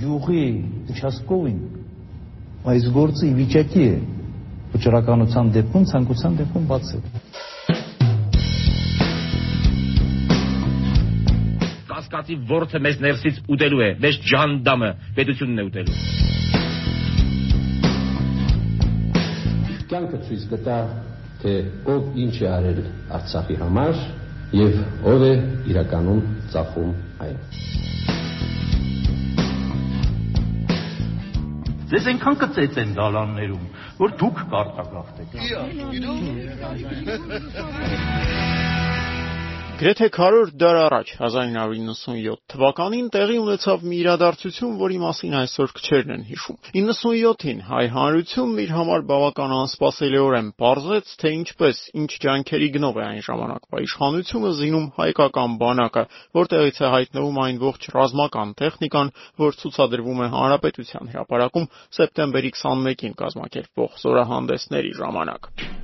գյուղի участковին այս գործը իվիճակի է վճռականության դեպքում ցանկության դեպքում բացել կասկածի ворթը մեզ ներսից ուտելու է մեզ ջանդամը պետությունն է ուտելու կյանքը ցույց կտա թե ով ինչ է արել Արցախի համար եւ ով է իրականում ծախում այն։ Ձեզ այնքան կծեց են դալաններում, որ դուք կարտագաղթեք։ Գրեթե 100 դար առաջ 1997 թվականին տեղի ունեցավ մի իրադարձություն, որի մասին այսօր քչերն են հիշում։ 97-ին հայ հանրությունն իր համար բավական անսպասելիորեն պարզեց, թե ինչպես, ինչ ջանքերի գնով է այն ժամանակվա իշխանությունը զինում հայկական բանակը, որտեղից է հայտնվում այն ողջ ռազմական տեխնիկան, որ ցուցադրվում է հանրապետության հրապարակում սեպտեմբերի 21-ին կազմակերպվող զորահանդեսների ժամանակ։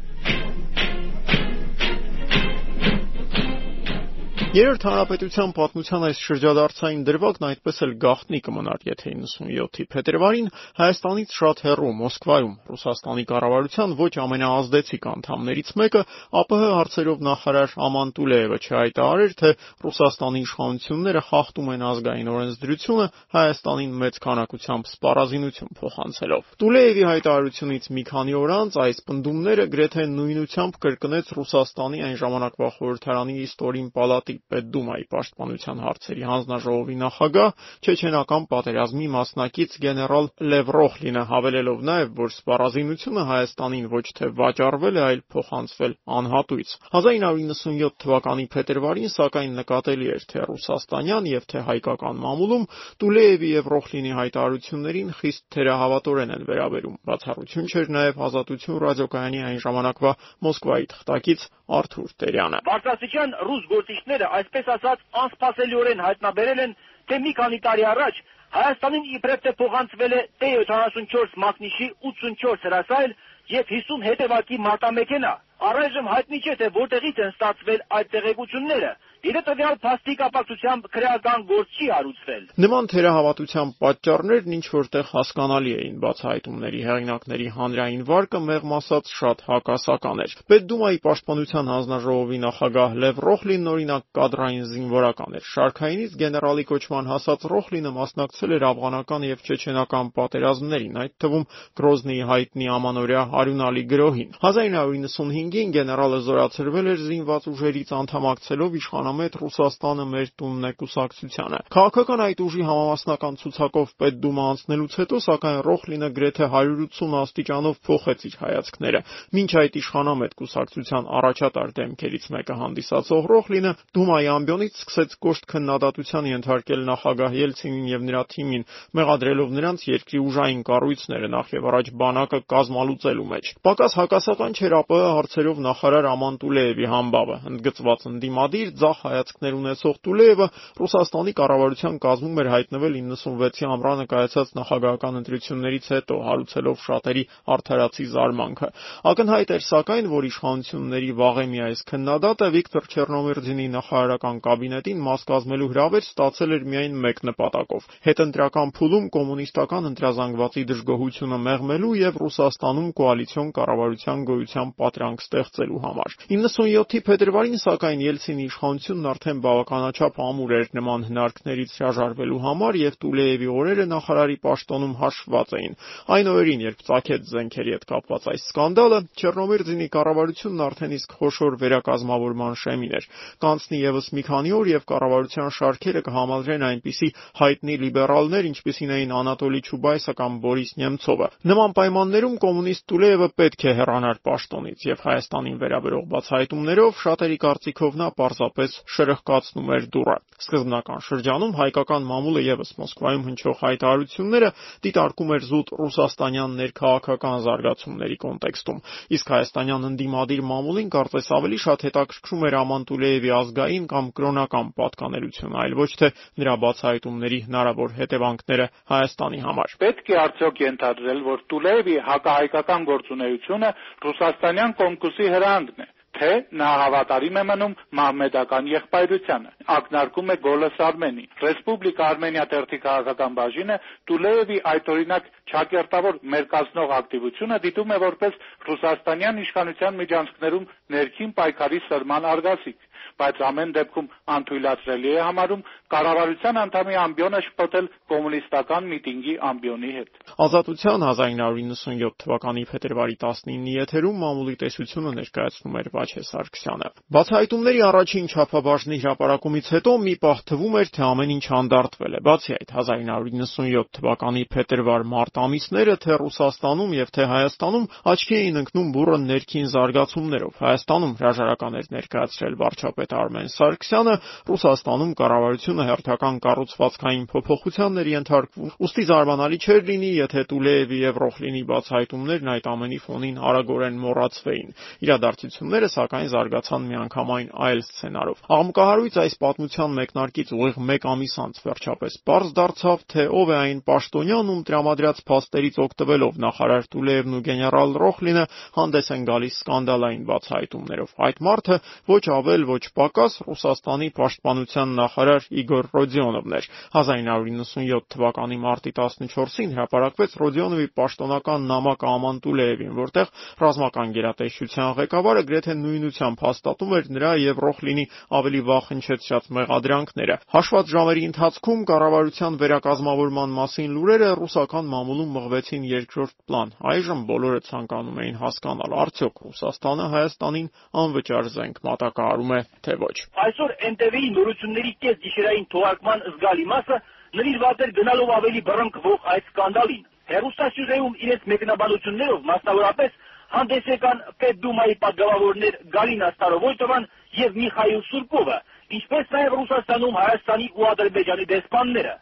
Երրորդ հանրապետության պատմության այս շրջադարձային դրվագն այդպես էլ գաղտնի կմնար, եթե 97-ի փետրվարին Հայաստանից շատ հեռու Մոսկվայում Ռուսաստանի կառավարության ոչ ամենաազդեցիկ անդամներից մեկը ԱՊՀ հարցերով նախարար Աման Տուլեևը չհայտարարեր, թե Ռուսաստանի իշխանությունները խախտում են ազգային օրենսդրությունը Հայաստանին մեծ քանակությամբ սպառազինություն փոխանցելով։ Տուլեևի հայտարարությունից մի քանի օր անց այս պնդումները գրեթե նույնությամբ կրկնեց Ռուսաստանի այն ժամանակվա խորհրդարանի Իստորին պալատի Պետդումայի պաշտպանության հարցերի հանձնաժողովի նախագահ, չեչենական պատերազմի մասնակից գեներալ Լև Ռոխլինը հավելելով նաև, որ սպառազինությունը Հայաստանին ոչ թե վաճառվել է, այլ փոխանցվել անհատույց։ 1997 թվականի փետրվարին սակայն նկատելի էր թե ռուսաստանյան եւ թե հայկական մամուլում Տուլեևի եւ Ռոխլինի հայտարարություններին խիստ թերահավատորեն են վերաբերում։ Բացառություն չէր նաև Ազատություն ռադիոկայանի այն ժամանակվա Մոսկվայի թղթակից Արթուր Տերյանը։ Բարձրաստիճան ռուս գործիչները այսպես ասած անսպասելիորեն հայտնաբերել են, թե մի քանի տարի առաջ Հայաստանին իբրև թե փոխանցվել է T-74 մակնիշի 84 հրասայլ եւ 50 հետևակի մարտամեքենա։ Առայժմ հայտնի չէ թե որտեղից են ստացվել այդ տեղեկությունները Իրը տվյալ փաստի կապակցությամբ քրեական գործ չի հարուցվել։ Նման թերահավատության պատճառներն ինչ որտեղ հասկանալի էին բացահայտումների հեղինակների հանրային վարկը մեղմ ասած շատ հակասական էր։ Պետդումայի պաշտպանության հանձնաժողովի նախագահ Լև Ռոխլինն օրինակ կադրային զինվորական էր։ Շարքայինից գեներալի կոչման հասած Ռոխլինը մասնակցել էր աֆղանական եւ չեչենական պատերազմներին, այդ թվում Գրոզնիի հայտնի ամանորյա Հարյունալի գրոհին։ 1995-ին գեներալը զորացրվել էր զինված ուժերից անդամակցելով իշխան անամետ Ռուսաստանը մեր տունն է կուսակցությանը։ Քաղաքական այդ ուժի համամասնական ցուցակով Պետդումա անցնելուց հետո սակայն Ռոխլինը գրեթե 180 աստիճանով փոխեց իր հայացքները։ Մինչ այդ իշխանամետ կուսակցության առաջատար դեմքերից մեկը հանդիսացող Ռոխլինը Դումայի ամբիոնից սկսեց կոշտ քննադատության ենթարկել նախագահ Ելցինին եւ նրա թիմին, մեղադրելով նրանց երկրի ուժային կառույցները նախ եւ առաջ բանակը կազմալուծելու մեջ։ Պակաս հակասական չէր ԱՊՀ հարցերով նախարար Աման Տուլեևի համբավը, ընդգծված ընդդիմադիր ձախ հայացքներ ունեցող Տուլեևը Ռուսաստանի կառավարության կազմում էր հայտնվել 96-ի ամռանը կայացած նախագահական ընտրություններից հետո, հարուցելով շատերի արդարացի զարմանքը։ Ակնհայտ էր սակայն, որ իշխանությունների վաղեմի այս քննադատը Վիկտոր Չեռնոմիրդինի նախարարական կաբինետին մաս կազմելու հրավեր ստացել էր միայն մեկ նպատակով՝ հետընտրական փուլում կոմունիստական ընտրազանգվածի դժգոհությունը մեղմելու եւ Ռուսաստանում կոալիցիոն կառավարության գոյության պատրանք ստեղծելու համար։ 97-ի փետրվարին սակայն Ելցինի իշխանությունը իշխանությունն արդեն բավականաչափ ամուր էր նման հնարքներից հրաժարվելու համար եւ Տուլեևի օրերը նախարարի պաշտոնում հաշվված էին։ Այն օրերին, երբ ցակեց զենքերի հետ կապված այս սկանդալը, Չեռնոմիրձինի կառավարությունն արդեն իսկ խոշոր վերակազմավորման շեմին էր։ Կանցնի եւս մի քանի օր եւ կառավարության շարքերը կհամալրեն այնպիսի հայտնի լիբերալներ, ինչպիսին էին Անատոլի Չուբայսը կամ Բորիս Նեմցովը։ Նման պայմաններում կոմունիստ Տուլեևը պետք է հեռանար պաշտոնից եւ Հայաստանին վերաբերող բացահայտումներով շատերի կարծիքով նա պարզապես շրխկացնում էր դուռը։ Սկզբնական շրջանում հայկական մամուլը եւս Մոսկվայում հնչող հայտարարությունները դիտարկում էր զուտ ռուսաստանյան ներքաղաքական զարգացումների կոնտեքստում, իսկ հայաստանյան ընդդիմադիր մամուլին կարծես ավելի շատ հետաքրքրում էր Աման Տուլեևի ազգային կամ կրոնական պատկանելությունը, այլ ոչ թե նրա բացահայտումների հնարավոր հետևանքները Հայաստանի համար։ Պետք է արդյոք ենթադրել, որ Տուլեևի հակահայկական գործունեությունը ռուսաստանյան կոմկուսի հրանդն է թե նա հավատարիմ է մնում մահմեդական եղբայրությանը։ ակնարկում է «Գոլս Արմենի»։ «Ռեսպուբլիկա Արմենիա» թերթի քաղաքական բաժինը Տուլեևի այդօրինակ ճակերտավոր մերկացնող ակտիվությունը դիտում է որպես ռուսաստանյան իշխանության միջանցքներում ներքին պայքարի սրման արգասիք, բայց ամեն դեպքում անթույլատրելի է համարում կառավարության անդամի ամբիոնը շփոթել կոմունիստական միտինգի ամբիոնի հետ։ Ազատության 1997 թվականի փետրվարի 19-ի եթերում մամուլի տեսությունը ներկայացնում էր Վաչե Սարգսյանը։ Բացահայտումների առաջին չափաբաժնի հրապարակումից հետո մի պահ թվում էր, թե ամեն ինչ անդարտվել է։ Բացի այդ, 1997 թվականի փետրվար-մարտ ամիսները թե Ռուսաստանում եւ թե Հայաստանում աչքի էին ընկնում բուրը ներքին զարգացումներով։ Հայաստանում հրաժարական էր ներկայացրել վարչապետ Արմեն Սարգսյանը, Ռուսաստանում կառավարությունը հերթական կառուցվածքային փոփոխության էր ենթարկվում։ Ոստի զարմանալի չէր լինի, եթե Տուլեևի եւ Ռոխլինի բացահայտումներն այդ ամենի ֆոնին արագորեն մոռացվեին։ Իրադարձությունները սակայն զարգացան միանգամայն այլ սցենարով։ Աղմկահարույց այս պատմության մեկնարկից ուղիղ 1 ամիս անց վերջապես པարզ դարձավ, թե ով է այն պաշտոնյան, ում տրամադրած փաստերից օգտվելով նախարար Տուլեևն ու գեներալ Ռոխլինը հանդես են գալիս սկանդալային բացահայտումներով։ Այդ մարդը ոչ ավել, ոչ պակաս Ռուսաստանի պաշտպանության նախարար Իգոր Ռոդիոնովն էր։ 1997 թվականի մարտի 14-ին հրապարակվեց Ռոդիոնովի պաշտոնական նամակը Աման Տուլեևին, որտեղ ռազմական գերատեսչության ղեկավարը գրեթե նույնությամբ հաստատում էր նրա եւ Ռոխլինի ավելի վաղ հնչեցրած մեղադրանքները։ Հաշված ժամերի ընթացքում կառավարության վերակազմավորման մասին լուրերը ռուսական մամուլում մղվեցին երկրորդ պլան։ Այժմ բոլորը ցանկանում էին հասկանալ, արդյոք Ռուսաստանը Հայաստանին անվճար զենք մատակարարում է, թե ոչ։ Այսօր NTV-ի նորությունների կես գիշերային թողարկման զգալի մասը նվիրված էր գնալով ավելի բռնկվող այդ սկանդալին։ Հերոստասյուժեում իրենց մեկնաբանություններով մասնավորապես հանդես եկան Պետդումայի պատգամավորներ Գալինա Ստարովոյտովան եւ Միխայիլ Սուրկովը, ինչպես նաեւ Ռուսաստանում Հայաստանի ու Ադրբեջանի դեսպանները։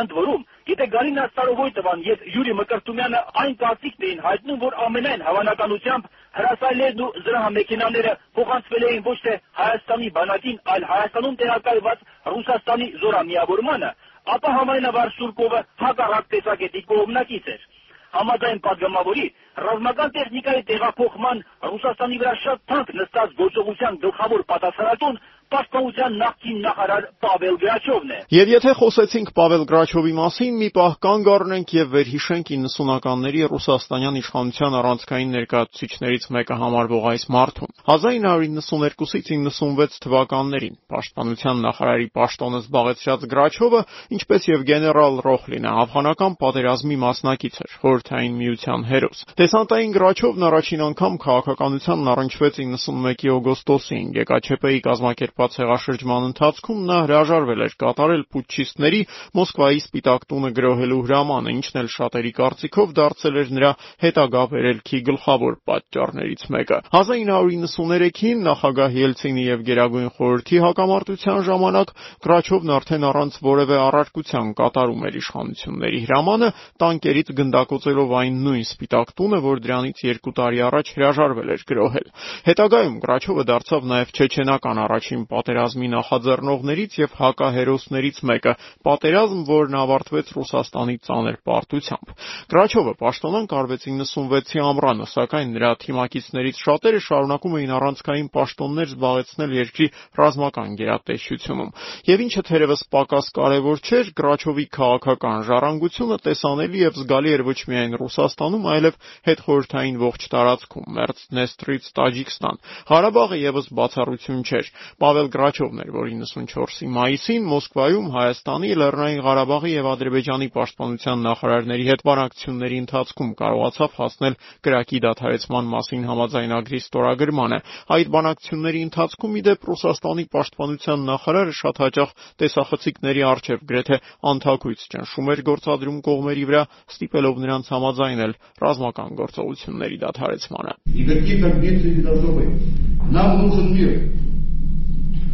Ընդ որում, եթե Գալինա Ստարովոյտովան եւ Յուրի Մկրտումյանը այն կարծիքն էին հայտնում, որ ամենայն հավանականությամբ հրասալներն ու զրահամեքենաները փոխանցվել էին ոչ թե Հայաստանի բանակին, այլ Հայաստանում տեղակայված Ռուսաստանի զորամիավորմանը, ապա համայնավար Սուրկովը հակառակ տեսակետի կողմնակից էր։ Համաձայն պատգամավորի ռազմական տեխնիկայի տեղափոխման Ռուսաստանի վրա շատ թանկ նստած գործողության գլխավոր պատասխանատուն Պաշտպանության նախկին նախարար Պավել Գրաչովն է։ Եվ եթե խոսեցինք Պավել Գրաչովի մասին, մի պահ կանգ առնենք եւ վերհիշենք 90-ականների ռուսաստանյան իշխանության առանցքային ներկայացուցիչներից մեկը համարվող այս մարդուն։ 1992-ից 96 թվականներին պաշտպանության նախարարի պաշտոնը զբաղեցրած Գրաչովը, ինչպես եւ գեներալ Ռոխլինը, աֆղանական պատերազմի մասնակից էր, խորհրդային միության հերոս։ Դեսանտային Գրաչովն առաջին անգամ քաղաքականությանն առնչվեց 91-ի օգոստոսին Գեկաչեպեի կազմակերպ շրջապատված հեղաշրջման ընթացքում նա հրաժարվել էր կատարել պուտչիստների Մոսկվայի Սպիտակ տունը գրոհելու հրամանը, ինչն էլ շատերի կարծիքով դարձել էր նրա հետագա վերելքի գլխավոր պատճառներից մեկը։ 1993-ին նախագահ Ելցինի եւ Գերագույն խորհրդի հակամարտության ժամանակ Կրաչովն արդեն առանց որևէ առարկության կատարում էր իշխանությունների հրամանը, տանկերից գնդակոծելով այն նույն Սպիտակ տունը, որ դրանից 2 տարի առաջ հրաժարվել էր գրոհել։ Հետագայում Կրաչովը դարձավ նաև չեչենական առաջին պատերազմի նախաձեռնողներից եւ հակահերոսներից մեկը, պատերազմ, որն ավարտվեց Ռուսաստանի ծանր պարտությամբ։ Գրաչովը պաշտոնանկ արվեց 96-ի ամռանը, սակայն նրա թիմակիցներից շատերը շարունակում էին առանցքային պաշտոններ զբաղեցնել երկրի ռազմական գերատեսչությունում։ Եվ ինչը թերևս պակաս կարևոր չէր, Գրաչովի քաղաքական ժառանգությունը տեսանելի եւ զգալի էր ոչ միայն Ռուսաստանում, այլև հետխորհրդային ողջ տարածքում՝ Մերձնեստրից Տաջիկստան։ Ղարաբաղը եւս բացառություն չէր։ Պավել Գրաչովն էր, որ 94-ի մայիսին Մոսկվայում Հայաստանի, Լեռնային Ղարաբաղի եւ Ադրբեջանի պաշտպանության նախարարների հետ բանակցությունների ընթացքում կարողացավ հասնել կրակի դադարեցման մասին համաձայնագրի ստորագրմանը։ Այդ բանակցությունների ընթացքում ի դեպ Ռուսաստանի պաշտպանության նախարարը շատ հաճախ տեսախցիկների արչև գրեթե անթակույց ճնշում էր գործադրում կողմերի վրա, ստիպելով նրանց համաձայնել ռազմական գործողությունների դադարեցմանը։ Никаких амбиций не должно быть. Нам нужен мир.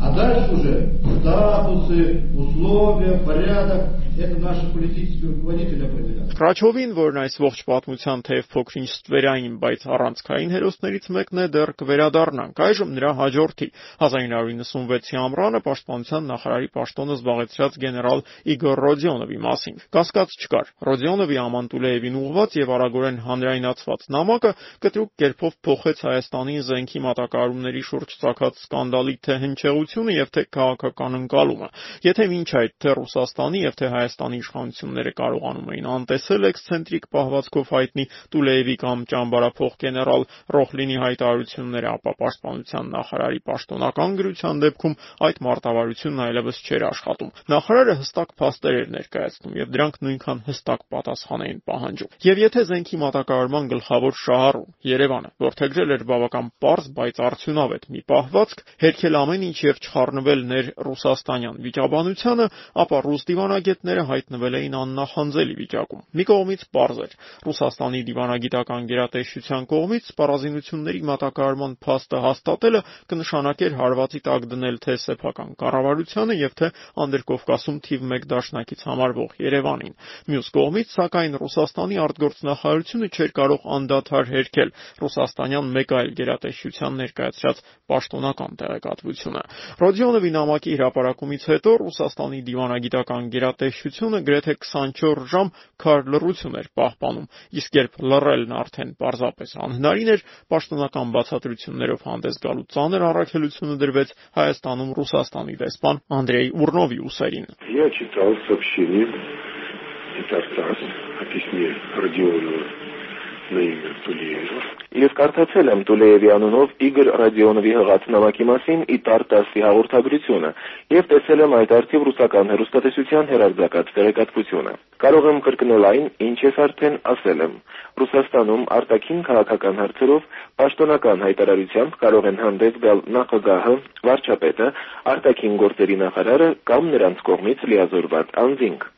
А дальше уже статусы, условия, порядок Это наши политические руководители определяют. Ռաչովին, որն այս ողջ պատմության թեև փոքրինչ ստվերային, բայց առանցքային հերոսներից մեկն է, դեռ կվերադառնանք։ Այժմ նրա հաջորդի 1996-ի ամռանը պաշտպանության նախարարի պաշտոնը զբաղեցրած գեներալ Իգոր Ռոդիոնովի մասին։ Կասկած չկար։ Ռոդիոնովի Աման Տուլեևին ուղված եւ արագորեն հանրայնացված նամակը կտրուկ կերպով փոխեց Հայաստանի զենքի մատակարարումների շուրջ ցակած սկանդալի թե հնչեղությունը եւ թե քաղաքական ընկալումը։ Եթե ոչ այդ թե Ռուսաստանի եւ թե Հայաստանի Հայաստանի իշխանությունները կարողանում էին անտեսել էքսցենտրիկ պահվածքով հայտնի Տուլեևի կամ ճամբարափոխ գեներալ Ռոխլինի հայտարարությունները, ապա պաշտպանության նախարարի պաշտոնական գրության դեպքում այդ մարտավարությունն այլևս չէր աշխատում։ Նախարարը հստակ փաստեր էր ներկայացնում եւ դրանք նույնքան հստակ պատասխան էին պահանջում։ Եվ եթե զենքի մատակարարման գլխավոր շահառուն Երևանը, որթեգրել էր բավական པարզ, բայց արդյունավետ մի պահվածք, հերքել ամեն ինչ եւ չխառնվել ներ ռուսաստանյան վիճաբանությանը, ապա ռուս դիվանագետները հայտնվել էին աննախանձելի վիճակում։ Մի կողմից པարզ էր Ռուսաստանի դիվանագիտական գերատեսչության կողմից սպառազինությունների մատակարարման փաստը հաստատելը կնշանակեր հարվածի տակ դնել թե սեփական կառավարությանը եւ թե Անդրկովկասում թիվ 1 դաշնակից համարվող Երևանին։ Մյուս կողմից, սակայն Ռուսաստանի արտգործնախարարությունը չէր կարող անդադար հերքել ռուսաստանյան մեկ այլ գերատեսչության ներկայացրած պաշտոնական տեղեկատվությունը։ Ռոդիոնովի նամակի հրապարակումից հետո Ռուսաստանի դիվանագիտական բնակչությունը գրեթե 24 ժամ քար լռություն էր պահպանում, իսկ երբ լռելն արդեն պարզապես անհնարին էր, պաշտոնական բացատրություններով հանդես գալու ծանր առաքելությունը դրվեց Հայաստանում Ռուսաստանի դեսպան Անդրեյ Ուռնովի ուսերին։ Я читал сообщение Татарстана о письме Родионова. Լեոնիդ Տուլիևը։ Ես կարդացել եմ Տուլեևի անունով Իգոր Ռադիոնովի հղացնամակի մասին Իտար 10-ի հաղորդագրությունը եւ տեսել եմ այդ արդիվ ռուսական հերոստատեսության հերարձակած տեղեկատվությունը։ Կարող եմ կրկնել այն, ինչ ես արդեն ասել եմ։ Ռուսաստանում արտաքին քաղաքական հարցերով պաշտոնական հայտարարությամբ կարող են հանդես գալ նախագահը, վարչապետը, արտաքին գործերի նախարարը կամ նրանց կողմից լիազորված անձինք։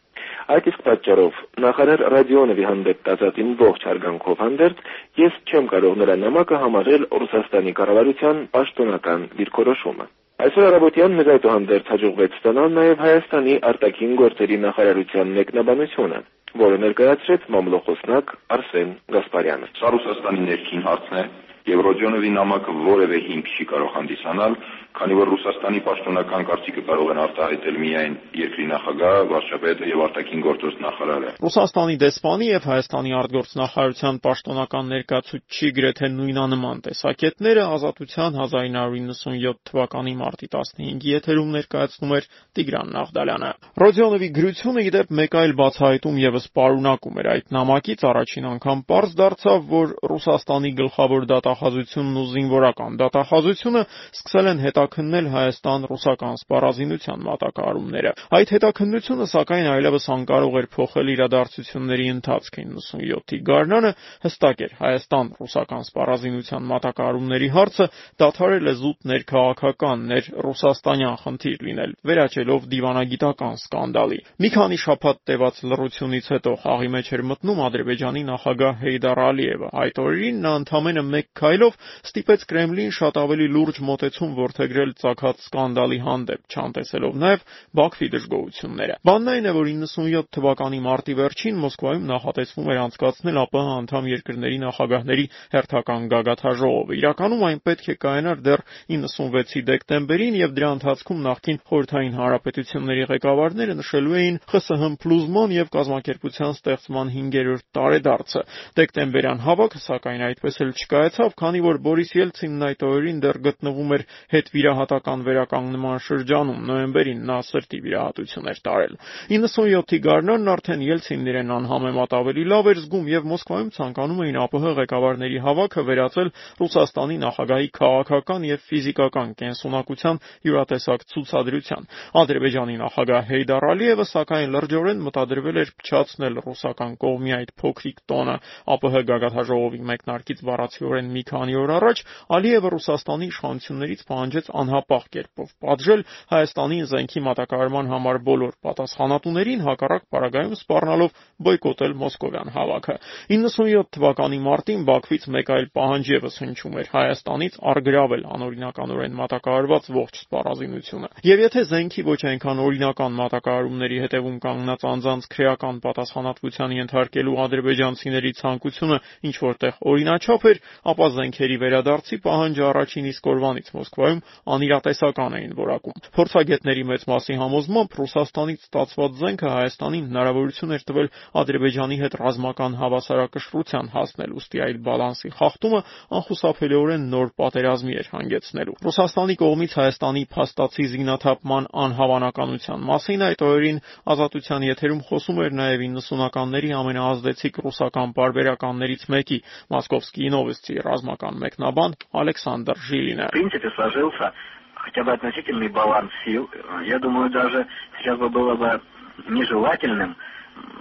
Այդ իսկ պատճառով նախարար Ռադիոնովի հանդեպ տածածին ողջ հարգանքով հանդերձ ես չեմ կարող նրա նամակը համարել Ռուսաստանի կառավարության պաշտոնական դիրքորոշումը։ Այսօր առավոտյան մեզ այդուհանդերձ հաջողվեց ստանալ նաև Հայաստանի արտաքին գործերի նախարարության մեկնաբանությունը, որը ներկայացրեց մամլոխոսնակ Արսեն Գասպարյանը։ Սա Ռուսաստանի ներքին հարցն է, եւ Ռոդիոնովի նամակը որևէ հիմք չի կարող հանդիսանալ, քանի որ Ռուսաստանի պաշտոնական կարծիքը կարող են արտահայտել միայն երկրի նախագահը, վարչապետը եւ արտաքին գործոս նախարարը։ Ռուսաստանի դեսպանի եւ Հայաստանի արտգործնախարարության պաշտոնական ներկայացուցիչի գրեթե նույնանման տեսակետները Ազատության 1997 թվականի մարտի 15-ի եթերում ներկայացնում էր Տիգրան Նաղդալյանը։ Ռոդիոնովի գրությունը իդեպ մեկ այլ բացահայտում եւս պարունակում էր այդ նամակից առաջին անգամ པարզ դարձավ, որ Ռուսաստանի գլխավոր դատախազությունն ու զինվորական դատախազությունը սկսել են հետաքննել Հայաստան-ռուսական սպառազինության մատակարարումները։ Այդ հետաքննությունը սակայն այլևս անկարող էր փոխել իրադարձությունների ընթացքը 97-ի գարնանը հստակ էր Հայաստան-ռուսական սպառազինության մատակարարումների հարցը դադարել է զուտ ներքաղաքական, ներ ռուսաստանյան խնդիր լինել, վերաճելով դիվանագիտական սկանդալի։ Մի քանի շաբաթ տևած լռությունից հետո խաղի մեջ էր մտնում Ադրբեջանի նախագահ Հեյդար Ալիևը։ Այդ օրերին նա ընդամենը մեկ քայլով ստիպեց Կրեմլին շատ ավելի լուրջ մոտեցում որդեգրել ցակած սկանդալի հանդեպ, չանտեսելով նաև Բաքվի դժգոհությունները։ Բանն այն է, որ 97 թվականի մարտի վերջին Մոսկվայում նախատեսվում էր անցկացնել ԱՊՀ անդամ երկրների նախագահների հերթական գագաթաժողովը։ Իրականում այն պետք է կայանար դեռ 96-ի դեկտեմբերին եւ դրա ընթացքում նախկին խորհրդային հանրապետությունների ղեկավարները նշելու էին ԽՍՀՄ փլուզման եւ կազմակերպության ստեղծման 5-րդ տարեդարձը։ Դեկտեմբերյան հավաքը սակայն այդպես էլ չկայացավ, քանի որ Բորիս Ելցինն այդ օրերին դեռ գտնվում էր հետվիրահատական վերականգնման շրջանում։ Նոյեմբերին նա սրտի վիրահատություն էր տարել։ 97-ի գարնանն արդեն Ելցինն իրեն անհամեմատ ավելի լավ էր զգում եւ Մոսկվայում ցանկանում էին ԱՊՀ ղեկավարների հավաքը վերածել Ռուսաստանի նախագահի քաղաքական եւ ֆիզիկական կենսունակության յուրատեսակ ցուցադրության։ Ադրբեջանի նախագահ Հեյդար Ալիևը սակայն լրջորեն մտադրվել էր փչացնել ռուսական կողմի այդ փոքրիկ տոնը ԱՊՀ գագաթաժողովի մեկնարկից բառացիորեն մի քանի օր առաջ Ալիևը Ռուսաստանի իշխանություններից պահանջեց անհապաղ կերպով պատժել Հայաստանին զենքի մատակարարման համար բոլոր պատասխանատուներին, հակառակ պարագայում սպառնալով բոյկոտել մոսկովյան հավաքը։ 97 թվականի մարտին Բաքվից մեկ այլ պահանջ եւս հնչում էր Հայաստանից արգրավել անօրինականորեն մատակարարված ողջ սպառազինությունը։ Եվ եթե զենքի ոչ այնքան օրինական մատակարարումների հետևում կանգնած անձանց քրեական պատասխանատվության ենթարկելու ադրբեջանցիների ցանկությունը ինչ որտեղ օրինաչափ էր, ապա զենքերի վերադարձի պահանջը առաջին իսկ օրվանից Մոսկվայում անիրատեսական էին որակում։ Փորձագետների մեծ մասի համոզմամբ Ռուսաստանից ստացված զենքը Հայաստանին հնարավորություն էր տվել Ադրբեջանի հետ ռազմական հավասարակշռության հասնել, ուստի այլ բալանսի խախտումը անխուսափելիորեն նոր պատերազմի էր հանգեցնելու։ Ռուսաստանի կողմից Հայաստանի փաստացի զինաթափման անհավանականության մասին այդ օրերին ազատության եթերում խոսում էր նաև 90-ականների ամենաազդեցիկ ռուսական բարբերականներից մեկի Մոսկովսկի Նովոստի ռազմական մեկնաբան Ալեքսանդր Ժիլինը։ В принципе, сложился хотя бы относительный баланс сил. Я думаю, даже сейчас бы было бы нежелательным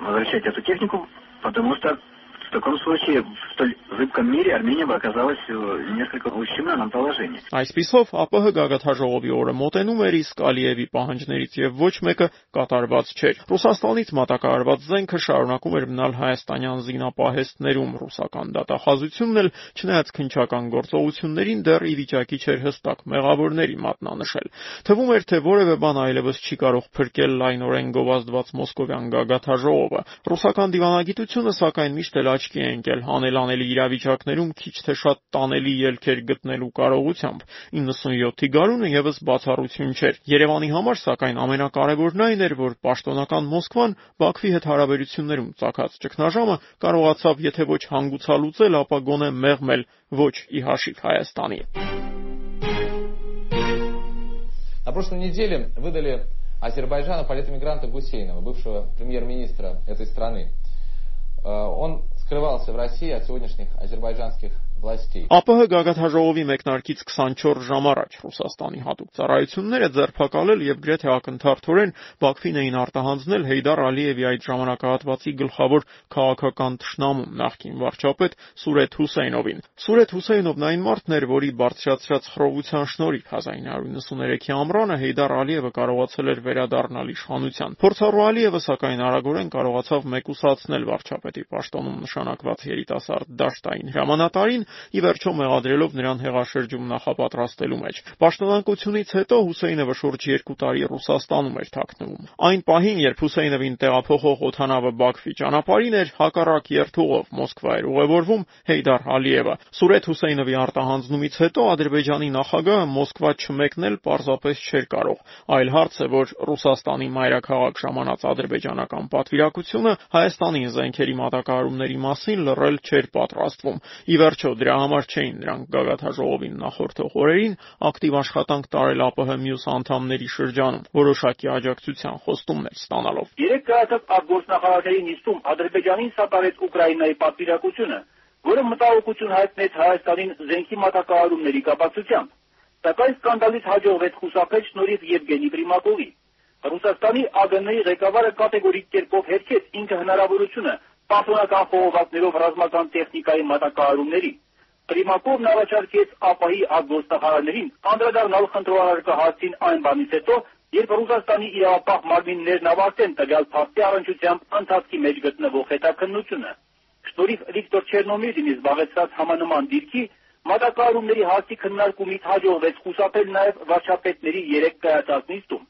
возвращать эту технику, потому что В таком случае в столь зыбком мире Армения бы оказалась в несколько ущемленном положении. Այսպիսով ԱՊՀ գագաթաժողովի օրը մոտենում էր իսկ Ալիևի պահանջներից եւ ոչ մեկը կատարված չէր։ Ռուսաստանից մատակարարված զենքը շարունակում էր մնալ հայաստանյան զինապահեստներում ռուսական դատախազությունն էլ չնայած քնչական գործողություններին դեռ ի վիճակի չէր հստակ մեղավորների մատնանշել։ Թվում էր թե որևէ բան այլևս չի կարող փրկել լայնորեն գովազդված մոսկովյան գագաթաժողովը։ Ռուսական դիվանագիտությունը սակայն միշտ էլ աչքի է ընկել անելանելի իրավիճակներում քիչ թե շատ տանելի ելքեր գտնելու կարողությամբ։ 97-ի գարունը եւս բացառություն չէր։ Երևանի համար սակայն ամենակարևորն այն էր, որ պաշտոնական Մոսկվան Բաքվի հետ հարաբերություններում ցակած ճգնաժամը կարողացավ եթե ոչ հանգուցալուծել, ապա գոնե մեղմել ոչ ի հաշիվ Հայաստանի։ На прошлой неделе выдали Азербайджана политэмигранта Гусейнова, бывшего премьер-министра этой страны. Он скрывался в России от сегодняшних азербайджанских ԱՊՀ գագաթաժողովի մեկնարկից 24 ժամ առաջ Ռուսաստանի հատուկ ծառայությունները ձերբակալել եւ գրեթե ակնթարթորեն Բաքվին էին արտահանձնել Հեյդար Ալիևի այդ ժամանակահատվածի գլխավոր քաղաքական ճշնամուն նախկին վարչապետ Սուրեթ Հուսեյնովին։ Սուրեթ Հուսեյնովն այն մարդն էր, որի բարձրացրած խռովության շնորհիվ 1993-ի ամռանը Հեյդար Ալիևը կարողացել էր վերադառնալ իշխանության։ Փորձառու Ալիևը սակայն արագորեն կարողացավ մեկուսացնել վարչապետի պաշտոնում նշանակված երիտասարդ դաշտային հրամանատարին ի վերջո մեղադրելով նրան հեղաշրջում նախապատրաստելու մեջ։ Պաշտոնանկությունից հետո Հուսեյնովը շուրջ 2 տարի Ռուսաստանում էր թաքնվում։ Այն պահին, երբ Հուսեյնովին տեղափոխող օթանավը Բաքվի ճանապարհին էր, հակառակ երթուղով Մոսկվա էր ուղևորվում Հեյդար Ալիևը։ Սուրեթ Հուսեյնովի արտահանձնումից հետո Ադրբեջանի նախագահը Մոսկվա չմեկնել պարզապես չէր կարող։ Այլ հարց է, որ Ռուսաստանի մայրաքաղաք ժամանած ադրբեջանական պատվիրակությունը Հայաստանին զենքերի մատակարարումների մասին լռել չէր պատրաստվում։ Ի վերջո Դրա համար չէին նրանք գագաթաժողովին նախորդող օրերին ակտիվ աշխատանք տարել ԱՊՀ մյուս անդամների շրջանում, որոշակի աջակցության խոստումներ ստանալով։ Երեք կայացած արտգործնախարարների նիստում Ադրբեջանին սատարեց Ուկրաինայի պատվիրակությունը, որը մտահոգություն հայտնեց Հայաստանին զենքի մատակարարումների կապակցությամբ, սակայն սկանդալից հաջողվեց խուսափել շնորհիվ Եվգենի Պրիմակովի։ Ռուսաստանի ԱԳՆ-ի ղեկավարը կատեգորիկ կերպով հերքեց ինքը հնարավորությունը պաշտոնական խողովակներով ռազմական տեխնիկայի մատակարարումների։ Պրիմակովն առաջարկեց ԱՊՀ-ի արտգործնախարարներին անդրադառնալ խնդրողարարքը հարցին այն բանից հետո, երբ Ռուսաստանի իրավապահ մարմիններն ավարտեն տվյալ փաստի առնչությամբ ընթացքի մեջ գտնվող հետաքննությունը։ Շնորհիվ Վիկտոր Չերնոմիրդինի զբաղեցրած համանման դիրքի մատակարարումների հարցի քննարկումից հաջողվեց խուսափել նաև վարչապետների 3 կայացած նիստում։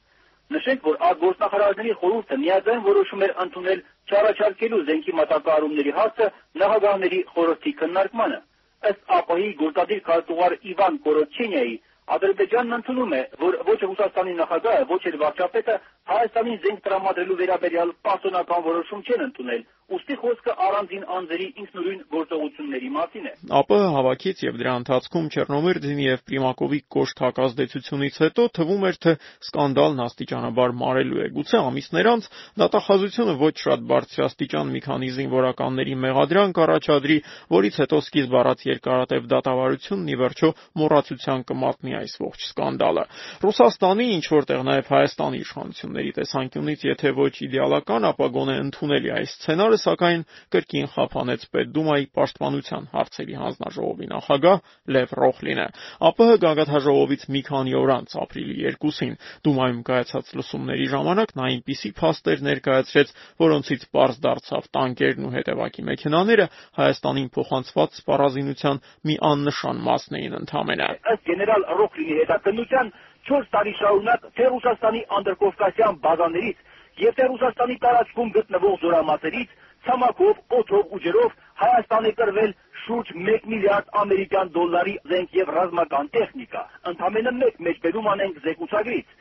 Նշենք, որ արտգործնախարարների խորհուրդը միաձայն որոշում էր ընդունել չառաջարկելու զենքի մատակարարումների հարցը նախագահների խորհրդի քննարկմանը ըստ ԱՊՀ-ի գործադիր քարտուղար Իվան Կորոչենյայի Ադրբեջանն ընդունում է, որ ոչ Ռուսաստանի նախագահը, ոչ էլ վարչապետը Հայաստանին զենք տրամադրելու վերաբերյալ պաշտոնական որոշում չեն ընդունել, ուստի խոսքը առանձին անձերի ինքնուրույն գործողությունների մասին է։ ԱՊՀ հավաքից եւ դրա ընթացքում Չեռնոմիրդինի եւ Պրիմակովի կոշտ հակազդեցությունից հետո թվում էր, թե սկանդալն աստիճանաբար մարելու է։ Գուցե ամիսներ անց դատախազությունը ոչ շատ բարձրաստիճան մի քանի զինվորականների մեղադրանք առաջադրի, որից հետո սկիզբ առած երկարատև դատավարությունն ի վերջո մոռացության կմատնի այս ողջ սկանդալը։ Ռուսաստանի ինչ որտեղ նաև Հայաստանի իշխանությունների տեսանկյունից եթե ոչ իդեալական, ապա գոնե ընդունելի այս սցենարը սակայն կրկին խափանեց Պետդումայի պաշտպանության հարցերի հանձնաժողովի նախագահ Լև Ռոխլինը։ ԱՊՀ գագաթաժողովից մի քանի օր անց ապրիլի 2-ին Դումայում կայացած լսումների ժամանակ նա այնպիսի փաստեր ներկայացրեց, որոնցից պարզ դարձավ տանկերն ու հետևակի մեքենաները Հայաստանին փոխանցված սպառազինության մի աննշան մասն էին ընդամենը։ Ըստ գեներալ Ռոխլինի հետաքննության 4 տարի շարունակ թե Ռուսաստանի անդրկովկասյան բազաներից եւ թե Ռուսաստանի տարածքում գտնվող զորամասերից ցամաքով, օդով ու ջրով Հայաստան է կրվել շուրջ 1 միլիարդ ամերիկյան դոլարի զենք եւ ռազմական տեխնիկա։ Ընդամենը մեկ մեջբերում անենք զեկուցագրից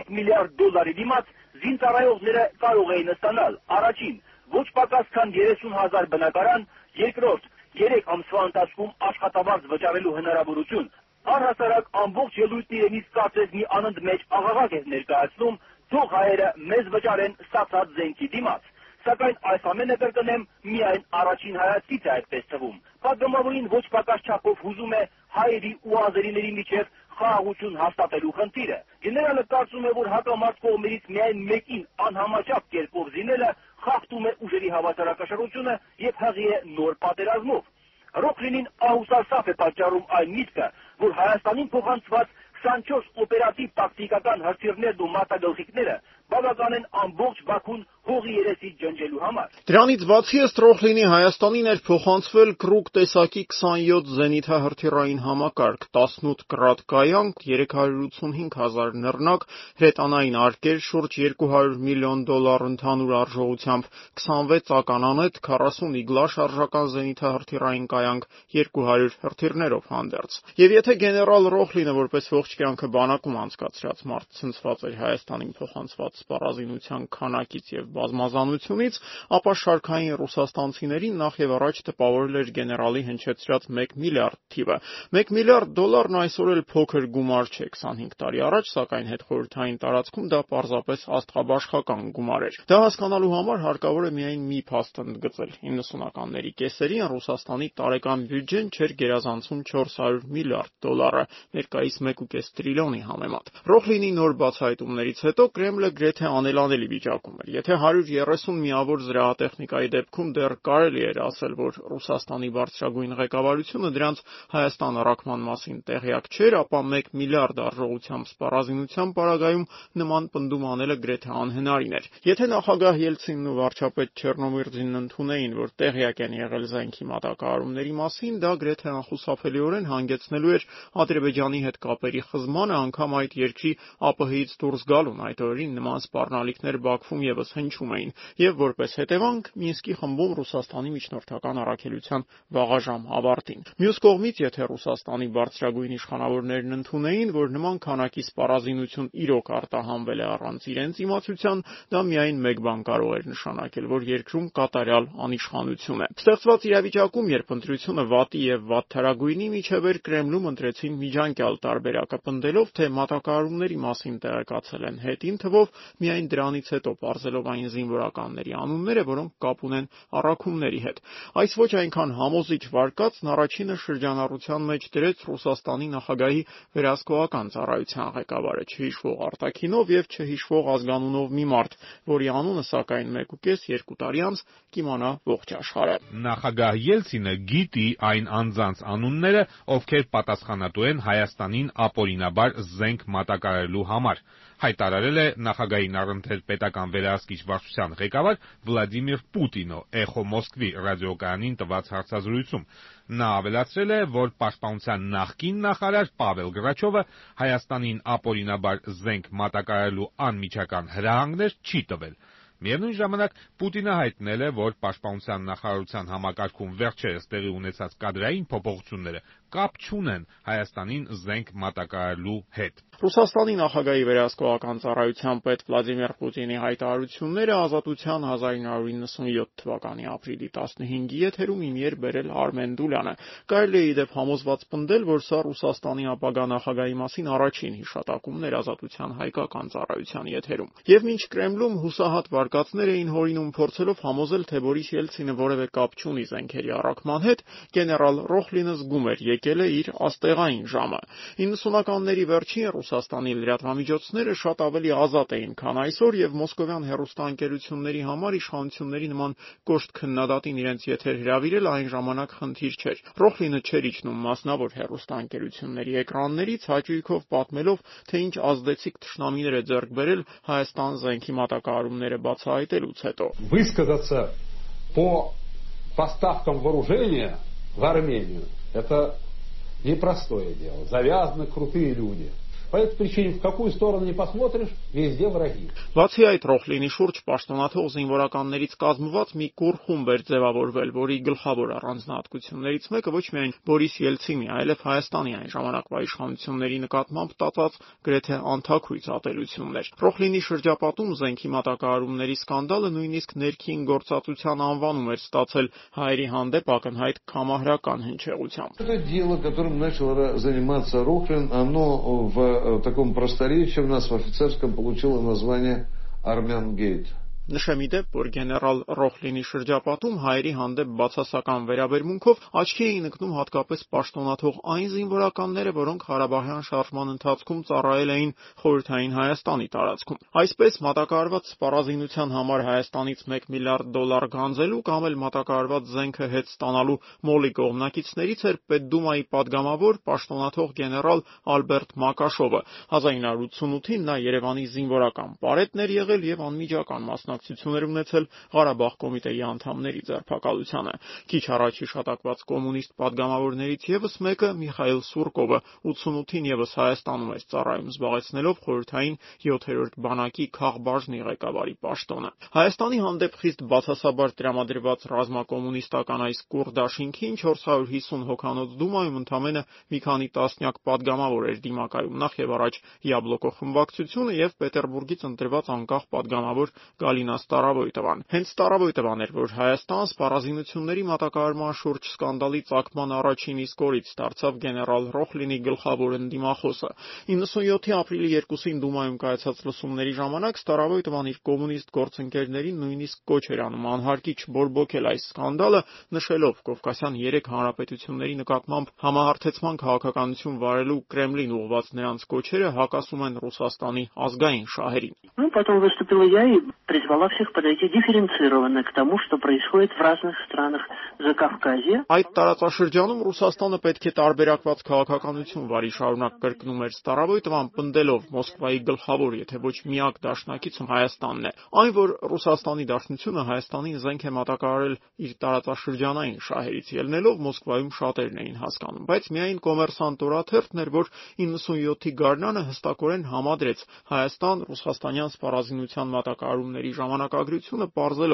1 միլիարդ դոլարի դիմաց զինծառայողները կարող էին ստանալ առաջին ոչ պակաս քան 30000 բնակարան, երկրորդ 3 ամսվա ընթացքում աշխատավարձ վճարելու հնարավորություն։ Առհասարակ ամբողջ ելույթն իրենից կարծես մի անընդմեջ աղաղակ էր ներկայացնում, թող հայերը մեզ վճարեն ստացած զենքի դիմաց։ Սակայն այս ամենը կրկնեմ միայն առաջին հայացքից է այդպես թվում։ Պատգամավորին ոչ պակաս չափով հուզում է հայերի ու ազերիների միջև խաղաղություն հաստատելու խնդիրը։ Գեներալը կարծում է, որ հակամարտ կողմերից միայն մեկին անհամաչափ կերպով զինելը խախտում է ուժերի հավասարակշռությունը եւ հղի է նոր պատերազմով։ Ռոքլինին ահուսարսավ է պատճառում այն միտքը, որ Հայաստանին փոխանցված 24 օպերատիվ տակտիկական հրթիռներն ու մարտագլխիկները բավական են ամբողջ Բաքուն հողի երեսից ջնջելու համար։ Դրանից բացի ըստ Ռոխլինի Հայաստանին էր փոխանցվել Կրուկ տեսակի 27 զենիթահրթիռային համակարգ, 18 կրատ կայանք, 385000 նռնակ, հրետանային արկեր, շուրջ 200 միլիոն դոլար ընդհանուր արժողությամբ, 26 ականանետ, 40 իգլա շարժական զենիթահրթիռային կայանք, 200 հրթիռներով հանդերձ։ Եվ եթե գեներալ Ռոխլինը որպես ողջ կյանքը բանակում անցկացրած մարդ ցնցված էր Հայաստանին փոխանցված սպառազինության քանակից եւ բազմազանությունից, ապա շարքային ռուսաստանցիներին նախ եւ առաջ տպավորել էր գեներալի հնչեցրած 1 միլիարդ թիվը։ 1 միլիարդ դոլարն այսօր էլ փոքր գումար չէ 25 տարի առաջ, սակայն հետխորհրդային տարածքում դա պարզապես աստղաբաշխական գումար էր։ Դա հասկանալու համար հարկավոր է միայն մի փաստ ընդգծել։ 90-ականների կեսերին Ռուսաստանի տարեկան բյուջեն չէր գերազանցում 400 միլիարդ դոլարը, ներկայիս 1.5 տրիլիոնի համեմատ։ Ռոխլինի նոր բացահայտումներից հետո Կրեմլը գրեթե անելանելի վիճակում էր։ Եթե 130 միավոր զրահատեխնիկայի դեպքում դեռ կարելի էր ասել, որ Ռուսաստանի բարձրագույն ղեկավարությունը դրանց Հայաստան առաքման մասին տեղյակ չէր, ապա 1 միլիարդ արժողությամբ սպառազինության պարագայում նման պնդում անելը գրեթե անհնարին էր։ Եթե նախագահ Ելցինն ու վարչապետ Չեռնոմիրձինն ընդունեին, որ տեղյակ են եղել զենքի մատակարարումների մասին, դա գրեթե անխուսափելիորեն հանգեցնելու էր Ադրբեջանի հետ կապերի խզմանը, անգամ այդ երկրի ԱՊՀ-ից դուրս գալուն։ Այդ օրերին նման սպառնալիքներ Բաքվում եւս հնչում էին, եւ որպես հետևանք Մինսկի խմբում Ռուսաստանի միջնորդական առաքելության վաղաժամ ավարտին։ Մյուս կողմից, եթե Ռուսաստանի բարձրագույն իշխանավորներն ընդունեին, որ նման քանակի սպառազինություն իրոք արտահանվել է առանց իրենց իմացության, դա միայն մեկ բան կարող էր նշանակել, որ երկրում կատարյալ անիշխանություն է։ Ստեղծված իրավիճակում, երբ ընտրությունը վատի եւ վատթարագույնի միջև էր, Կրեմլում ընտրեցին միջանկյալ տարբերակը, պնդելով, թե մատակարարումների մասին տեղեկացել են հետին թվով միայն դրանից հետո ողջելով այն զինվորականների անունները, որոնք կապ ունեն առաքումների հետ։ Այս ոչ այնքան համոզիչ վարկածն առաջինը շրջանառության մեջ դրեց Ռուսաստանի նախագահի վերահսկողական ծառայության ղեկավարը չհիշվող արտակինով եւ չհիշվող ազգանունով մի մարդ, որի անունը սակայն 1.5-2 տարի անց կիմանա ողջ աշխարհը։ Նախագահ Ելցինը գիտի այն անձանց անունները, ովքեր պատասխանատու են Հայաստանին ապօրինաբար զենք մատակարարելու համար հայտարարել է նախագահային առընթեր պետական վերահսկիչ վարչության ղեկավար Վլադիմիր Պուտինը «Էխո Մոսկվի» ռադիոկայանին տված հարցազրույցում։ Նա ավելացրել է, որ պաշտպանության նախկին նախարար Պավել Գրաչովը Հայաստանին ապօրինաբար զենք մատակարարելու անմիջական հրահանգներ չի տվել։ Միևնույն ժամանակ Պուտինը հայտնել է, որ Պաշտպանության նախարարության համակարգում վերջերս տեղի ունեցած կադրային փոփոխությունները կապ չունեն Հայաստանին զենք մատակարարելու հետ։ Ռուսաստանի նախագահի վերահսկողական ծառայության պետ Վլադիմիր Պուտինի հայտարարությունները Ազատության 1997 թվականի ապրիլի 15-ի եթերում իմ եր բերել Արմեն Դուլյանը։ Կարելի է իդեպ համոզված պնդել, որ սա Ռուսաստանի ապագա նախագահի մասին առաջին հիշատակումն էր Ազատության հայկական ծառայության եթերում։ Եվ մինչ Կրեմլում հուսահատ վարկածներ էին հորինում փորձելով համոզել, թե Բորիս Ելցինը որևէ կապ չունի զենքերի առաքման հետ, գեներալ Ռոխլինը զգում էր եկել է իր աստեղային ժամը։ 90-ականների վերջին Ռուսաստանի լրատվամիջոցները շատ ավելի ազատ էին, քան այսօր եւ մոսկովյան հեռուստաընկերությունների համար իշխանությունների նման կոշտ քննադատին իրենց եթեր հրավիրել այն ժամանակ խնդիր չէր։ Ռոխլինը չէր իջնում մասնավոր հեռուստաընկերությունների էկրաններից հաճույքով պատմելով, թե ինչ ազդեցիկ թշնամիներ է ձեռք բերել Հայաստան զենքի մատակարարումները բացահայտելուց հետո։ Высказаться по поставкам вооружения в Армению это непростое дело. Завязаны крутые люди. По этой причине, в какую сторону не посмотришь, везде враги. Բացի այդ, Ռոխլինի շուրջ պաշտոնաթող զինվորականներից կազմված մի կուր խումբ էր ձևավորվել, որի գլխավոր առանձնահատկություններից մեկը ոչ միայն Բորիս Ելցինի, այլև Հայաստանի այն ժամանակվա իշխանությունների նկատմամբ տածած գրեթե անթակույց ատելությունն էր։ Ռոխլինի շրջապատում զենքի մատակարարումների սկանդալը նույնիսկ ներքին գործածության անվանում էր ստացել հայերի հանդեպ ակնհայտ կամահրական հնչեղությամբ։ Это дело, которым начал заниматься Рохлин, оно в в таком просторечии у нас в офицерском получило название «Армян-гейт». Նշեմ ի դեպ, որ գեներալ Ռոխլինի շրջապատում հայերի հանդեպ բացասական վերաբերմունքով աչքի էին ընկնում հատկապես պաշտոնաթող այն զինվորականները, որոնք Ղարաբաղյան շարժման ընթացքում ծառայել էին խորհրդային Հայաստանի տարածքում։ Այսպես մատակարարված սպառազինության համար Հայաստանից 1 միլիարդ դոլար գանձելու կամ էլ մատակարարված զենքը հետ ստանալու մոլի կողմնակիցներից էր Պետդումայի падգամավոր պաշտոնաթող գեներալ Ալբերտ Մակաշովը։ 1988-ին նա Երևանի զինվորական պարետն էր եղել եւ անմիջական մասնակցել բանակցություններ ունեցել Ղարաբաղ կոմիտեի անդամների ձերբակալությանը։ Քիչ առաջ հիշատակված կոմունիստ падգամավորներից եւս մեկը Միխայել Սուրկովը 88-ին եւս Հայաստանում էր ծառայում զբաղեցնելով խորհրդային 7-րդ բանակի քաղբաժնի ղեկավարի պաշտոնը։ Հայաստանի հանդեպ խիստ բացասաբար տրամադրված ռազմակոմունիստական այս կուրդաշինքին 450 հոգանոց դումայում ընդամենը մի քանի տասնյակ падգամավոր էր դիմակայում նախ եւ առաջ Յաբլոկո խմբակցությունը եւ Պետերբուրգից ընտրված անկախ падգամավոր Գալին ինձ տառավոյ տվան։ Հենց տառավոյ տվան էր, որ Հայաստան սպառազինությունների մատակարարման շուրջ սկանդալի ծագման առաջին իսկ օրից դարձավ գեներալ Ռոխլինի գլխավոր ընդդիմախոսը։ 97-ի ապրիլի 2-ին Դումայում կայացած լսումների ժամանակ Ստարավոյ տվան իր կոմունիստ գործընկերներին նույնիսկ կոչ էր անում անհարկիչ բորբոքել այս սկանդալը, նշելով Կովկասյան 3 հանրապետությունների նկատմամբ համահարթեցման քաղաքականություն վարելու Կրեմլին ուղված նրանց կոչերը հակասում են Ռուսաստանի ազգային շահերին։ Ну, потом выступила я и призвала призвала всех подойти дифференцированно к тому, что происходит в разных странах Закавказья. Այդ տարածաշրջանում Ռուսաստանը պետք է տարբերակված քաղաքականություն վարի շարունակ կրկնում էր Ստարավոյտովան պնդելով Մոսկվայի գլխավոր, եթե ոչ միակ դաշնակիցը Հայաստանն է։ Այն որ Ռուսաստանի Դաշնությունը Հայաստանին զենք է մատակարարել իր տարածաշրջանային շահերից ելնելով Մոսկվայում շատերն էին հասկանում, բայց միայն կոմերսանտ օրաթերթն էր, որ 97-ի գարնանը հստակորեն համադրեց Հայաստան Ռուսաստանյան սպառազինության մատակարարումների ժամանակագրությունը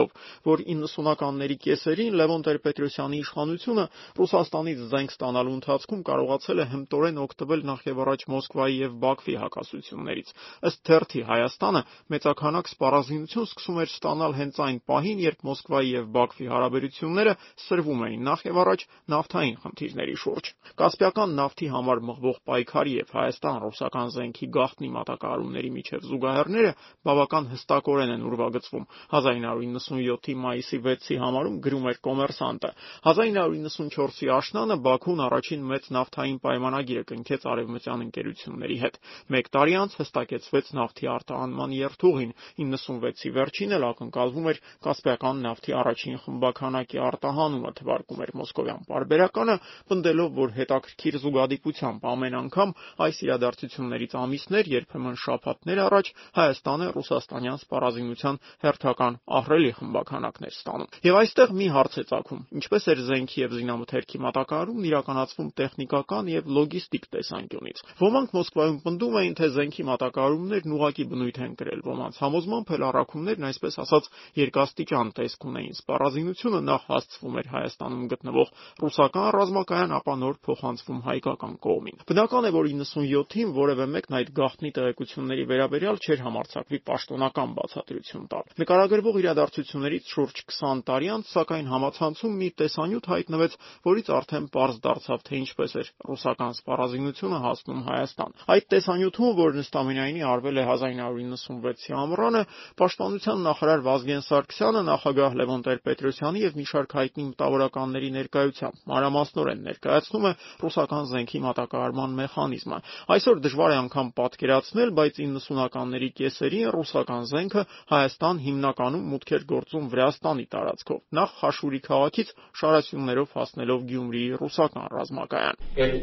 ողջելով, որ 90-ականների կեսերին Լևոն Տեր-Պետրոսյանի իշխանությունը Ռուսաստանից զենք ստանալու ընթացքում կարողացել է հմտորեն օգտվել նախ եւ առաջ Մոսկվայի եւ Բաքվի հակասություններից։ Ըստ թերթի Հայաստանը մեծականակ սպառազինություն սկսում էր ստանալ հենց այն պահին, երբ Մոսկվայի եւ Բաքվի հարաբերությունները սրվում էին նախ եւ առաջ նավթային խնդիրների շուրջ։ Կասպիական նավթի համար մղվող պայքարի եւ Հայաստան-ռուսական զենքի գաղտնի մատակարարումների միջև զուգահեռները բավական հստակորեն են ուրվագծվում ստեղծվում։ 1997-ի մայիսի 6-ի համարում գրում էր կոմերսանտը։ 1994-ի աշնանը Բաքուն առաջին մեծ նավթային պայմանագիրը կնքեց արևմտյան ընկերությունների հետ։ Մեկ տարի անց հստակեցվեց նավթի արտահանման երթուղին։ 96-ի վերջին էլ ակնկալվում էր Կասպիական նավթի առաջին խմբականակի արտահանումը թվարկում էր Մոսկովյան պարբերականը, պնդելով, որ հետաքրքիր զուգադիպությամբ ամեն անգամ այս իրադարձություններից ամիսներ, երբեմն շաբաթներ առաջ Հայաստանը ռուսաստանյան սպառազինության հերթական ահռելի խմբականակներ ստանում։ Եվ այստեղ մի հարց է ծագում. ինչպես էր զենքի եւ զինամթերքի մատակարարումն իրականացվում տեխնիկական եւ լոգիստիկ տեսանկյունից։ Ոմանք Մոսկվայում պնդում էին, թե զենքի մատակարարումներն ուղակի բնույթ են կրել, ոմանց համոզմամբ էլ առաքումներն այսպես ասած երկաստիճան տեսք ունեին։ Սպառազինությունը նախ հասցվում էր Հայաստանում գտնվող ռուսական ռազմակայան, ապա նոր փոխանցվում հայկական կողմին։ Բնական է, որ 97-ին որևէ մեկն այդ գաղտնի տեղեկությունների վերաբերյալ չէր համարցակվի պաշտոնական բացատրություն տալ։ Նկարագրվող իրադարձություններից շուրջ 20 տարի անց, սակայն համացանցում մի տեսանյութ հայտնվեց, որից արդեն պարզ դարձավ, թե ինչպես էր ռուսական սպառազինությունը հասնում Հայաստան։ Այդ տեսանյութում, որ նստամենայինի արվել է 1996-ի ամռանը, պաշտպանության նախարար Վազգեն Սարգսյանը նախագահ Լևոն Տեր-Պետրոսյանի եւ մի շարք հայտնի մտավորականների ներկայությամբ մանրամասնորեն ներկայացնում է ռուսական զենքի մատակարարման մեխանիզմը։ Այսօր դժվար է անգամ պատկերացնել, բայց 90-ականների կեսերին ռուսական զենքը Հայաստան հիմնականում մուտք էր գործում Վրաստանի տարածքով։ Նախ Խաշուրի քաղաքից շարասյուններով հասնելով Գյումրիի ռուսական ռազմակայան։ Այդ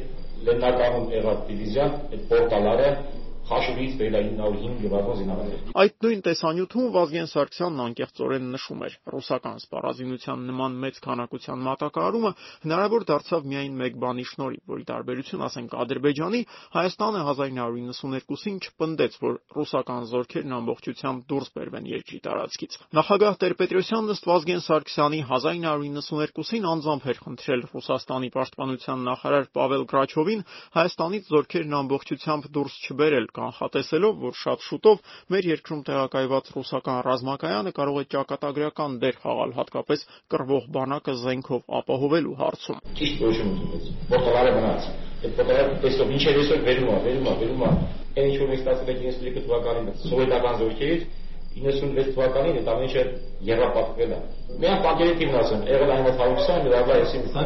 լեննականում եղած դիվիզիան, այդ պորտալարը Խաշուրից վերելային 905 գյուղական զինավարներ։ Այդ նույն տեսանյութում Վազգեն Սարգսյանն անկեղծորեն նշում էր. ռուսական սպառազինության նման մեծ քանակության մատակարարումը հնարավոր դարձավ միայն մեկ բանի շնորհիվ, որի տարբերություն, ասենք, Ադրբեջանի Հայաստանը 1992-ին չպնդեց, որ ռուսական զորքերն ամբողջությամբ դուրս բերվեն երկրի տարածքից։ Նախագահ Տեր-Պետրոսյանն ըստ Վազգեն Սարգսյանի 1992-ին անձամբ էր խնդրել Ռուսաստանի պաշտպանության նախարար Պավել Գրաչովին Հայաստանից զորքերն ամբողջությամբ դուրս չբերել կանխատեսելով, որ շատ շուտով մեր երկրում տեղակայված ռուսական ռազմակայանը կարող է ճակատագրական դեր խաղալ հատկապես կռվող բանակը զենքով ապահովելու հարցում։ Ճիշտ որոշում ունեցեց։ Պորտալարը մնաց։ Այդ պորտալարը տեսով ինչ էր այսօր վերում է, վերում է, վերում է։ Այն ինչ որ մենք ստացել ենք 93 թվականին սովետական զորքերից 96 թվականին այդ ամեն ինչը երապատկվել է։ Միան պատկերատիվն ասեմ, եղել այն 120 դարվա էսի։ Սա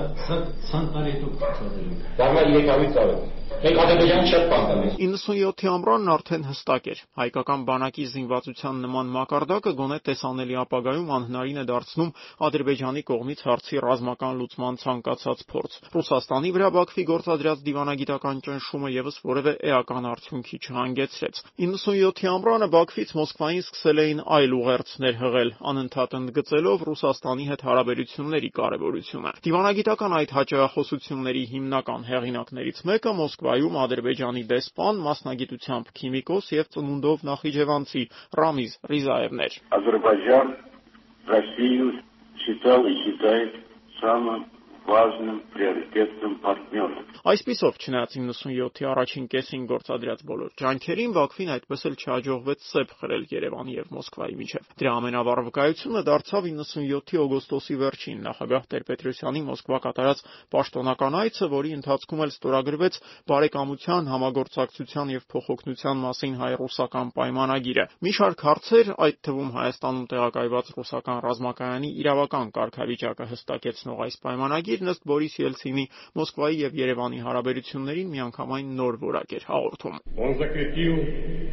սա տարի դուք ծածկել։ Դարվա 300 տարի։ Մենք Ադրբեջանը շատ բան տանես։ 97-ի ամռանն արդեն հստակ էր։ Հայկական բանակի զինվածության նման մակարդակը գոնե տեսանելի ապագայում անհնարին է դարձնում Ադրբեջանի կողմից հարցի ռազմական լուծման ցանկացած փորձ։ Ռուսաստանի վրա Բաքվի գործադրած դիվանագիտական ճնշումը եւս որևէ էական արդյունքի չհանգեցրեց։ 97-ի ամռանը Բաքվից Մոսկվային սկսել էին այլ ուղերձներ հղել, անընդհատ ընդգծելով Ռուսաստանի հետ հարաբերությունների կարևորությունը։ Դիվանագիտական այդ հաջողախոսությունների հիմնական հեղինակներից մեկը Մոսկվայում Ադրբեջանի դեսպան, մասնագիտությամբ քիմիկոս եւ ծնունդով նախիջևանցի Ռամիզ Ռիզաևն էր։ Азербайджан Россию считал и считает самым важным приоритетным партнером։ Այսպիսով, չնայած 97-ի առաջին կեսին գործադրած բոլոր ջանքերին, Բաքվին այդպես էլ չհաջողվեց սեփ խրել Երևանի եւ Մոսկվայի միջև։ Դրա ամենավառ վկայությունը դարձավ 97-ի օգոստոսի վերջին նախագահ Տեր-Պետրոսյանի Մոսկվա կատարած պաշտոնական այցը, որի ընթացքում էլ ստորագրվեց բարեկամության, համագործակցության եւ փոխօգնության մասին հայ-ռուսական պայմանագիրը։ Մի շարք հարցեր, այդ թվում Հայաստանում տեղակայված ռուսական ռազմակայանի իրավական կարգավիճակը հստակեցնող այս պայմանագիրն ըստ Բորիս Ելցինի Մոսկվայի եւ Երևանի միանշանին միանգամայն նոր որակ էր հաղորդում։ Он закрепил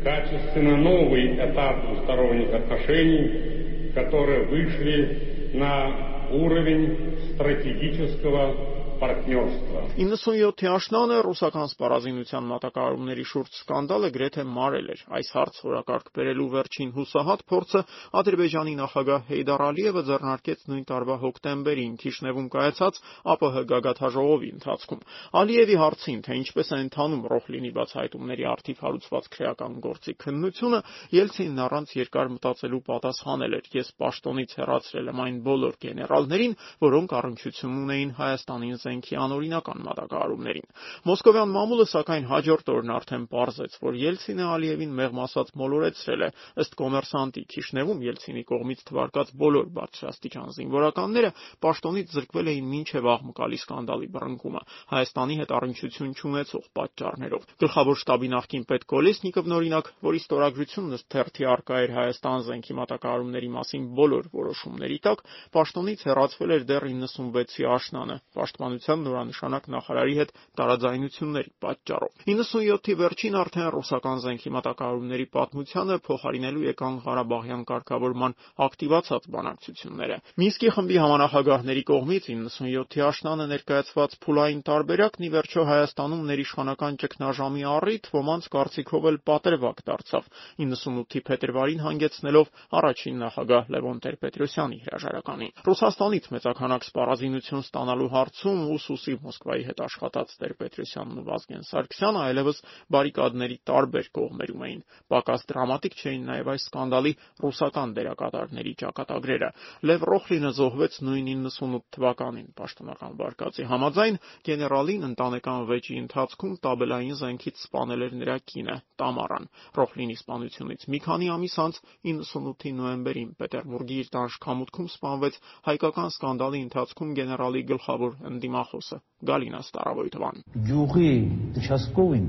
качественно новый этап двусторонних отношений, которые вышли на уровень стратегического партнерства։ 97-ի աշնանը ռուսական սպառազինության մատակարարումների շուրջ սկանդալը գրեթե մարել էր։ Այս հարց որակարգ բերելու վերջին հուսահատ փորձը Ադրբեջանի նախագահ Հեյդար Ալիևը ձեռնարկեց նույն տարվա հոկտեմբերին Քիշնևում կայացած ԱՊՀ գագաթաժողովի ընթացքում։ Ալիևի հարցին, թե ինչպես է ընթանում Ռոխլինի բացահայտումների արդիվ հարուցված քրեական գործի քննությունը, Ելցինն առանց երկար մտածելու պատասխանել էր. Ես պաշտոնից հեռացրել եմ այն բոլոր գեներալներին, որոնք առնչություն ունեին Հայաստանին զենքի անօրինական մատակարարումներին։ Մոսկովյան մամուլը սակայն հաջորդ օրն արդեն պարզեց, որ Ելցինը Ալիևին մեղմ ասած մոլորեցրել է։ Ըստ կոմերսանտի Քիշնևում Ելցինի կողմից թվարկած բոլոր բարձրաստիճան զինվորականները պաշտոնից զրկվել էին մինչև աղմկալի սկանդալի բռնկումը Հայաստանի հետ առնչություն չունեցող պատճառներով։ Գլխավոր շտաբի նախկին պետ Կոլեսնիկովն օրինակ, որի ստորագրությունն ըստ թերթի արկա էր Հայաստան զենքի մատակարարումների մասին բոլոր որոշումների տակ, պաշտոնից հեռացվել էր դեռ 96-ի աշնանը։ Պաշտպան պաշտպանության նորանշանակ նախարարի հետ տարաձայնությունների պատճառով։ 97-ի վերջին արդեն ռուսական զենքի մատակարարումների պատմությանը փոխարինելու եկան Ղարաբաղյան կարգավորման ակտիվացած բանակցությունները։ Մինսկի խմբի համանախագահների կողմից 97-ի աշնանը ներկայացված փուլային տարբերակն ի վերջո Հայաստանում ներիշխանական ճգնաժամի առիթ ոմանց կարծիքով էլ պատրվակ դարձավ 98-ի փետրվարին հանգեցնելով առաջին նախագահ Լևոն Տեր-Պետրոսյանի հրաժարականին։ Ռուսաստան Ռուսաստանից մեծականակ սպառազինություն ստանալու հարցում ուսուսի Մոսկվայի հետ աշխատած Տեր-Պետրոսյանն ու Վազգեն Սարգսյանը այլևս բարիկադների տարբեր կողմերում էին։ Պակաս դրամատիկ չէին նաև այս սկանդալի ռուսական դերակատարների ճակատագրերը։ Լև Ռոխլինը զոհվեց նույն 98 թվականին պաշտոնական վարկածի համաձայն գեներալին ընտանեկան վեճի ընթացքում տաբելային զենքից սպանել էր նրա կինը Տամարան։ Ռոխլինի սպանությունից մի քանի ամիս անց 98-ի նոյեմբերին Պետերբուրգի իր տանշքամուտքում սպանվեց հայկական սկանդալի ընթացքում գեներալի գլխավոր դիմախոսը Գալինա Ստարավոյթովան։ Գյուղի դաշտկովին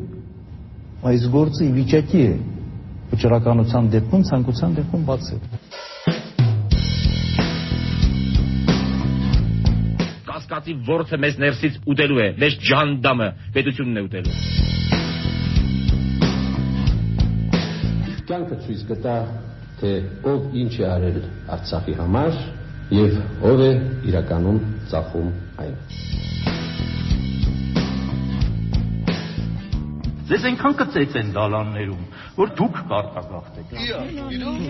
այս գործը ի վիճակի է վճռականության դեպքում ցանկության դեպքում բացել։ Կասկածի ворթը մեզ ներսից ուտելու է, մեզ ջանդամը պետությունն է ուտելու։ Կյանքը ցույց կտա, թե ով ինչ է արել Արցախի համար եւ ով է իրականում ծախում Ձեզ այնքան կծեց են դալաններում, որ դուք կարտագաղթեք։ Իա, իրոք։